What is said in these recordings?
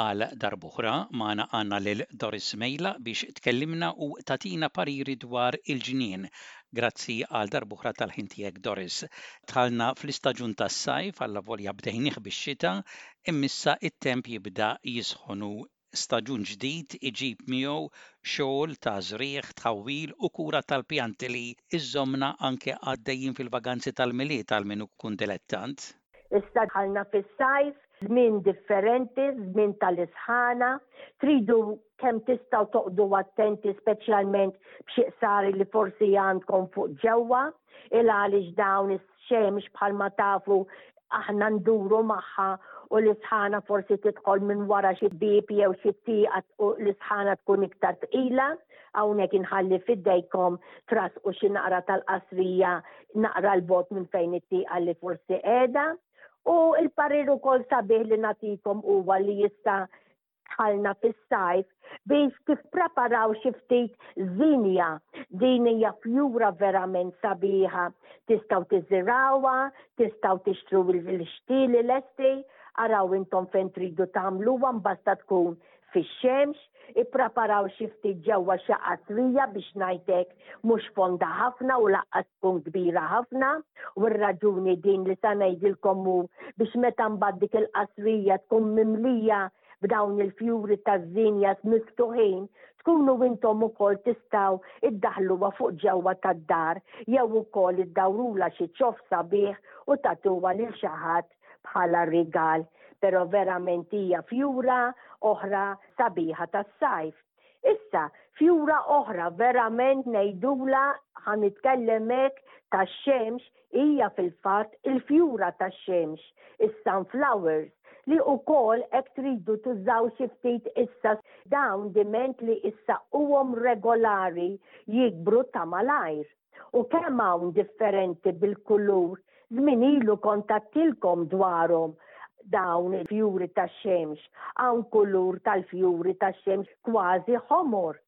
Għal darb'oħra magħna għandna lil Doris Mejla biex tkellimna u tagħtina pariri dwar il-ġnien. Grazzi għal darb'oħra tal-ħin tiegħek Doris. Dħalna fl-istaġun tas-sajf allavolja bdejnih bix-xita, imm'issa t-temp jibda jisħon u staġun ġdid iġib miegħu xogħol ta' żrigħ, tħawwil u kura tal-pjanti li jżommna anke għaddejjin fil-vaganzi tal-Milied għal min ikun dilettant. Issa dħalna fis-sajf, żmien differenti, żmien tal-isħana. Tridu kemm tistgħu toqgħdu attenti speċjalment b'xi qsari li forsi għandkom fuq ġewwa, il għaliex dawn ix-xemx bħalma tafu aħna nduru magħha u l-isħana forsi tidħol minn wara xi bieb jew xi tieqa u l-isħana tkun iktar tqila. Hawnhekk inħalli f'idejkom trażqu xi naqra tal-qasrija naqra l-bogħod minn fejn it-tieqa li forsi qiegħda. U l-parir ukoll sabiħ li nagħtikom huwa li jista' dħalna fis-sajf biex tippreparaw xi ftit zinja. Din hija fjura verament sabiħa. Tistgħu tiżirawha, tistgħu tixtru l-xtieli lesti, araw intom fejn tridu tagħmluha mbasta tkun fix-xemx, ippraparaw xi ftit ġewwa xi qasrija biex ngħid hekk mhux fonda ħafna u laqqas tkun kbira ħafna u r-raġuni din li sa ngħidilkom hu biex meta mbagħad dik il-qasrija tkun mimlija b'dawn il-fjuri taż-żinjas miftuħin tkunu intom ukoll tistgħu iddaħħluha fuq ġewwa tad-dar jew ukoll iddawrulha xi ċoff sabiħ u tagħtuha lil xi ħadd bħala rigal, però verament hija fjura oħra sabiħa tas-sajf. Issa, fjura oħra verament ngħidulha ħa nitkellem hekk tax-xemx hija fil-fatt il-fjura tax-xemx, is-sunflowers, li wkoll hekk tridu tużaw xi ftit issa dawn diment li issaqqwhom regolari jikbru ta' malajr. U kemm hawn differenti bil-kulur, żmien ilu kontattilkom dwarhom dawn il-fjuri tax-xemx, hawn kulur tal-fjuri tax-xemx kważi ħomor,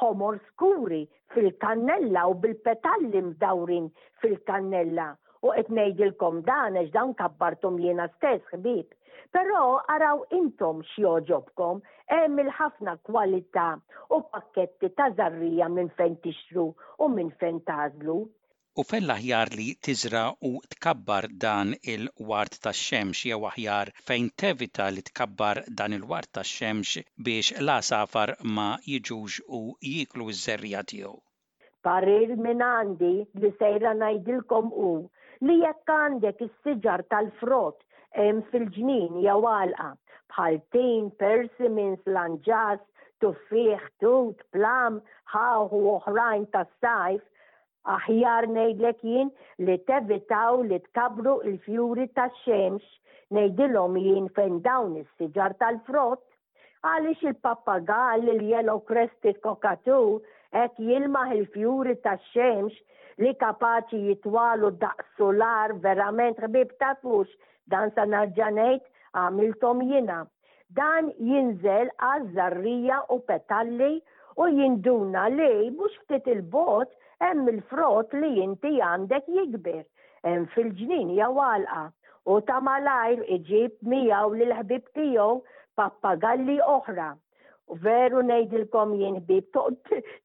ħomor skuri fil-kannella u bil-petalli mdawrin fil-kannella U qed ngħidilkom dan għax dawn kabbarthom jiena stess, ħbieb. Però araw intom x'jogħġobkom, hemm il-ħafna kwalità u pakketti ta' żarrija minn fejn tixtru u minn fejn tagħżlu. U fejn l-aħjar li tiżra' u tkabbar dan il-ward tax-xemx jew aħjar fejn tevita li tkabbar dan il-ward tax-xemx biex l-għasafar ma jiġux u jieklu ż-żerriegħa tiegħu. Parir minn għandi li sejra ngħidilkom hu li jekk għandek is-siġar tal-frott hemm fil-ġnien jew għalqa, bħal tin, persimins, lanġas, tuffieħ, tut, plam, ħawħ u oħrajn tas-sajf, aħjar ngħidlek jien li tevitaw li tkabbru l-fjuri tax-xemx, ngħidilhom jien fejn dawn is-siġar tal-frott? Għaliex il-pappagall, il-yellow crested cockatoo, qed jilmaħ il-fjuri tax-xemx li kapaċi jitwalu daqs sular verament ħbieb tafux dan sa nerġa' ngħid għamilthom jiena. Dan jinżel għaż-żarrija u petalli u jinduna li mhux ftit 'il bogħod hemm il-frott li inti għandek jikber. hemm fil-ġnien hija għalqa u ta' malajr iġib miegħu lill-ħbieb tiegħu pappagalli oħra. Veru ngħidilkom jien ħbieb,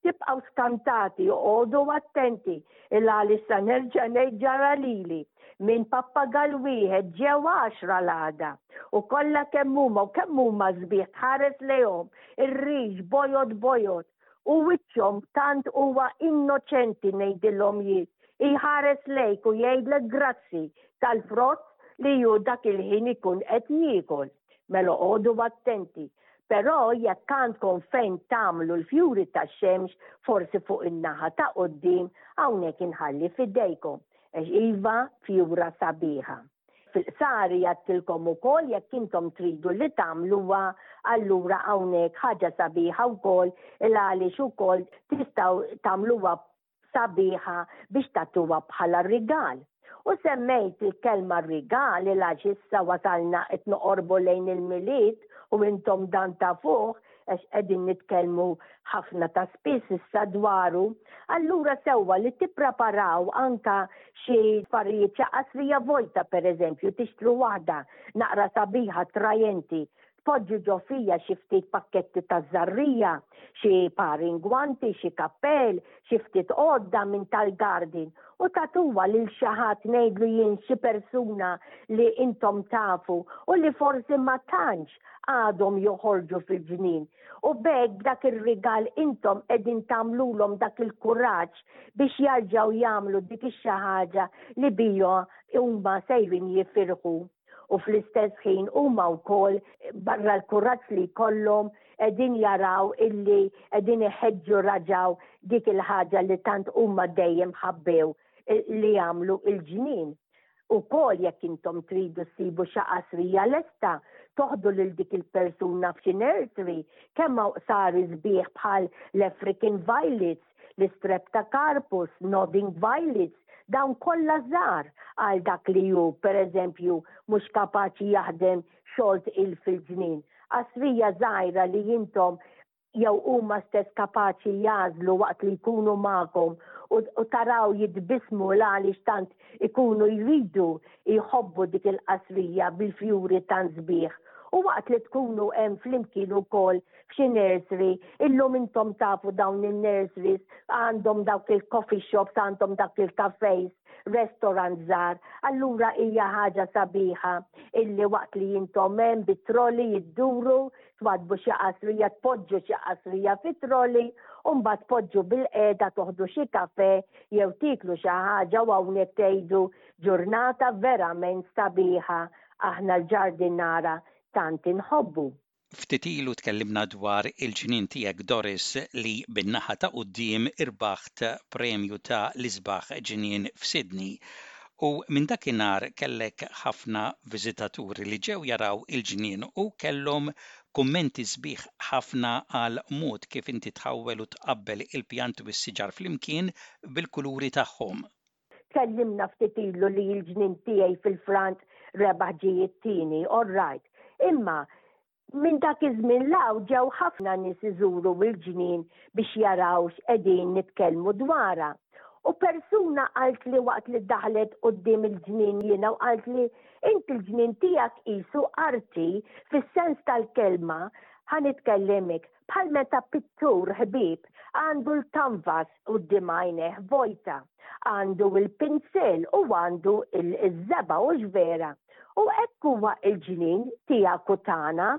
tibqgħu skantati, joqogħdu attenti, il għalissa nerġa' ngħid ġara lili. Minn pappagall wieħed ġew għaxra l-għada u kollha kemm huma u kemm huma sbieħ tħares lejhom, ir-riġ bojod bojod. u wiċċhom tant huwa innoċenti ngħidilhom ji jħares lejk u jgħidlek grazzi tal-frott li hu dak il-ħin ikun qed jiekol. Mela għodu attenti. Però jekk għandkom fejn tagħmlu l-fjuri tax-xemx forsi fuq in-naħa ta' quddiem hawnhekk inħalli f'idejkom għax iva fjura sabiħa. Fil-qsar jgħidtilkom ukoll jekk intom tridu li tagħmluha, allura hawnhekk ħaġa sabiħa wkoll il-għaliex ukoll tistgħu tagħmluha sabiħa biex tagħtuha bħala rigal. U semmejt il-kelma rigal il-għax issa wasalna qed noqorbu lejn il-Milied u intom dan tafuh għax qegħdin nitkellmu ħafna ta' spiss issa dwaru, allura sewwa li tippreparaw anka xi affarijiet xi qasrija vojta pereżempju tixtru waħda naqra sabiħa trajenti poġġu ġo fija xi ftit pakketti ta' żarrija, xi pari ngwanti, xi kappell, xi ftit għodda minn tal-garden u tatuwa lil xi ħadd ngħidlu jien xi persuna li intom tafu u li forsi ma tantx għadhom joħorġu fi ġnien. U bekk dak ir-rigal intom qegħdin tagħmlulhom dak il-kuraġġ biex jarġgħu jagħmlu dik ix-xi ħaġa li biha huma sejrin jifirħu. U fl-istess ħin huma wkoll barra l-kuraġġ li jkollhom qegħdin jaraw illi qegħdin iħeġġu raġaw dik il-ħaġa li tant huma dejjem ħabbew li jagħmlu il-ġnien. Ukoll jekk intom tridu ssibu xi qasrija lesta, toħdu lil dik il-persuna f'xi nursery, kemm hawn qsari sbieħ bħal l-African violets, l-Streptocarpus, Nodding violets, dawn kollha żgħar għal dak li hu, pereżempju, mhux kapaċi jaħdem xogħol tqil fil-ġnien. Qasrija żgħira li intom jew huma stess kapaċi jagħżlu waqt li jkunu magħkom u taraw jitbissmu l-għaliex tant ikunu jridu jħobbu dik il-qasrija bil-fjuri tant sbieħ u waqt li tkunu hemm flimkien ukoll f'xi nursery, illum intom tafu dawn in-nurseries għandhom dawk il-coffee shops, għandhom dak il-cafés, restaurants żgħar, allura hija ħaġa sabiħa illi waqt li intom hemm bit-trolley idduru twaddbu xi qasrija, tpoġġu xi qasrija fit-trolli u mbagħad tpoġġu bil-qiegħda toħdu xi kafè jew tieklu xi ħaġa u hawnhekk tgħidu ġurnata verament sabiħa aħna l-ġardinara tant inħobbu. Ftit ilu tkellimna dwar il-ġnien tiegħek Doris li bin-naħa ta' quddiem irbaħt premju ta' l-isbaħ ġnien f'Sydney. U minn dakinhar kellek ħafna viżitaturi li ġew jaraw il-ġnien u kellhom kummenti sbieħ ħafna għal mod kif inti tħawwel u tqabbel il-pjanti u s-siġar flimkien bil-kuluri tagħhom. Tkellimna ftit ilu li l-ġnien tiegħi fil-Frant rebaħ ġie t-tieni, all right. Imma Minn dak iż-żmien 'l hawn ġew ħafna nies iżuru l-ġnien biex jaraw x'qegħdin nitkellmu dwarha. U persuna qaltli waqt li daħlet quddiem il-ġnien jiena u qaltli, Int il-ġnien tiegħek qisu arti fis-sens tal-kelma, ħa nitkellem hekk. bħal meta pittur ħbieb għandu l-kanvas quddiem għajnejh vojta, għandu l-pinsel u għandu l-żebgħa hux vera? U hekk huwa l-ġnien tiegħek u tagħna,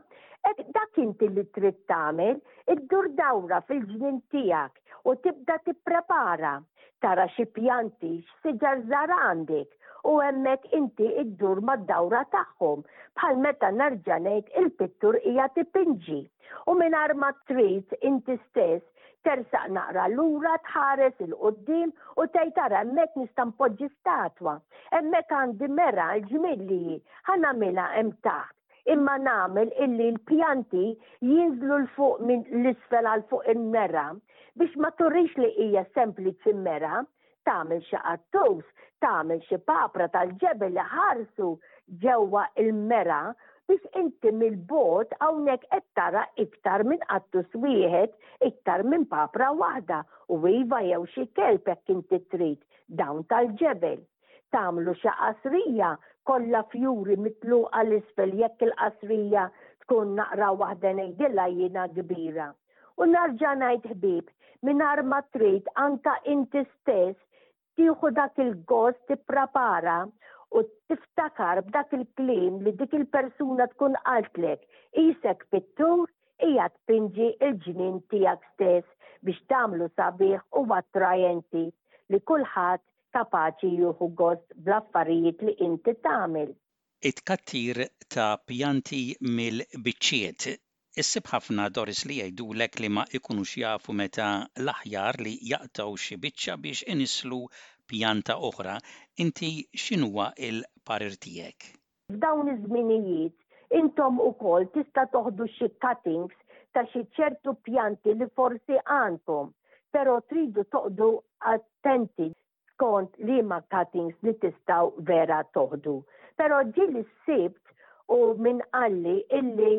hekk dak inti li trid tagħmel, iddur dawra fil-ġnien tiegħek, u tibda tipprepara, tara xi pjanti, x'siġar żgħar għandek u hemmhekk inti iddur mad-dawra tagħhom bħal meta nerġa' ngħid il-pittur qiegħed ipinġi u mingħajr ma trid inti stess tersaq naqra lura tħares il quddiem u tgħid ara hemmhekk nista' npoġġi statwa. Hemmhekk għandi mera l-ġmilliji, ħa nagħmilha hemm taħt. imma nagħmel illi l-pjanti jinżlu l fuq minn l-isfel għal fuq il-mera biex ma turix li hija sempliċi mera tagħmel xi qattus, tagħmel xi papra tal-ġebel li ħarsu ġewwa il-mera biex inti mill-bot hawnhekk qed tara iktar minn qattus wieħed, iktar minn papra waħda u iva jew xi kelb hekk inti trid dawn tal-ġebel. tagħmlu xi qasrija, kollha fjuri mitluqa 'l isfel jekk il-qasrija tkun naqra waħda ngħidilha jiena kbira. U nerġa' ngħid ħbieb, mingħajr ma trid anke inti stess tieħu dak il-gost tipprepara u tiftakar b'dak il-kliem li dik il-persuna tkun qaltlek, qisek pittur qiegħed tpinġi l-ġnien tiegħek stess biex tagħmlu sabiħ u attrajenti li kulħadd ta' paċi jieħu gost bl-affarijiet li inti tagħmel. It-tkattir ta' pjanti mill-biċċiet. Issib ħafna Doris li jgħidulek li ma jkunux jafu meta l-aħjar li jaqtgħu xi biċċa biex inisslu pjanta oħra. Inti x'inhuwa l-parir tiegħek? F'dawn iż-żminijiet, intom ukoll tista' toħdu xi cuttings ta' xi ċertu pjanti li forsi għandkom, però tridu toqgħdu attenti skont liema cuttings li tistgħu vera toħdu. Però ġieli s-Sibt u min qalli illi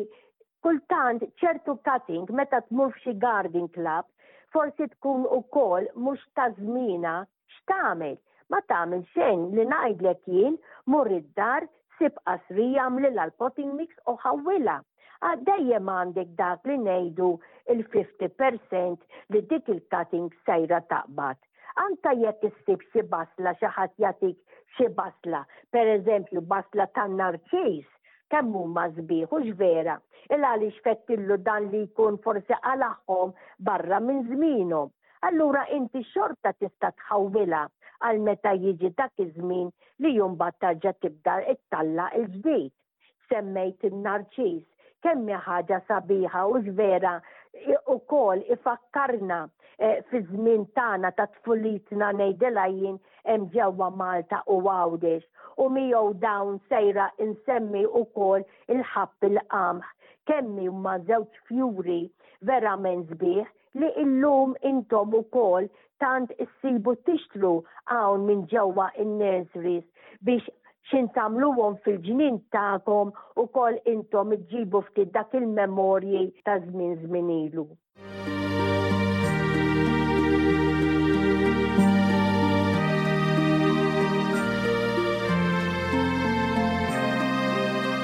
kultant ċertu cutting meta tmur f'xi garden club forsi tkun ukoll mhux ta' żmienha X'tagħmel? Ma tagħmel xejn li ngħidlek jien, mur id-dar, sib qasrija, agħmlilha l-potting mix u ħawwilha. Għad dejjem għandek dak li ngħidu il-50% li dik il-cutting sejra taqbad. Anke jekk issib xi basla xi ħadd jagħtik xi basla, pereżempju basla tan-narċis, kemm huma sbieħ u x'vera, il għaliex fettillu dan li jkun forsi qalagħhom barra minn żmienhom. allura inti xorta tista' tħawwilha għal meta jiġi dak iż-żmien li hu mbagħad tarġa' tibda ttalla' il-ġdid. Semmejt in-narċiż, kemm hi ħaġa sabiħa hux vera ukoll ifakkarna fiż-żmien tagħna ta' tfulitna ngħidilha jien hemm ġewwa Malta u Għawdex u miegħu dawn sejra insemmi ukoll il-ħabb il-qamħ kemm huma żewġ fjuri verament sbieħ li illum intom ukoll tant issibu tixtru hawn minn ġewwa n-nurseries biex x'in tagħmluhom fil-ġnien tagħkom ukoll intom iġġibu ftit dak il-memorji ta' żmien żmien ilu.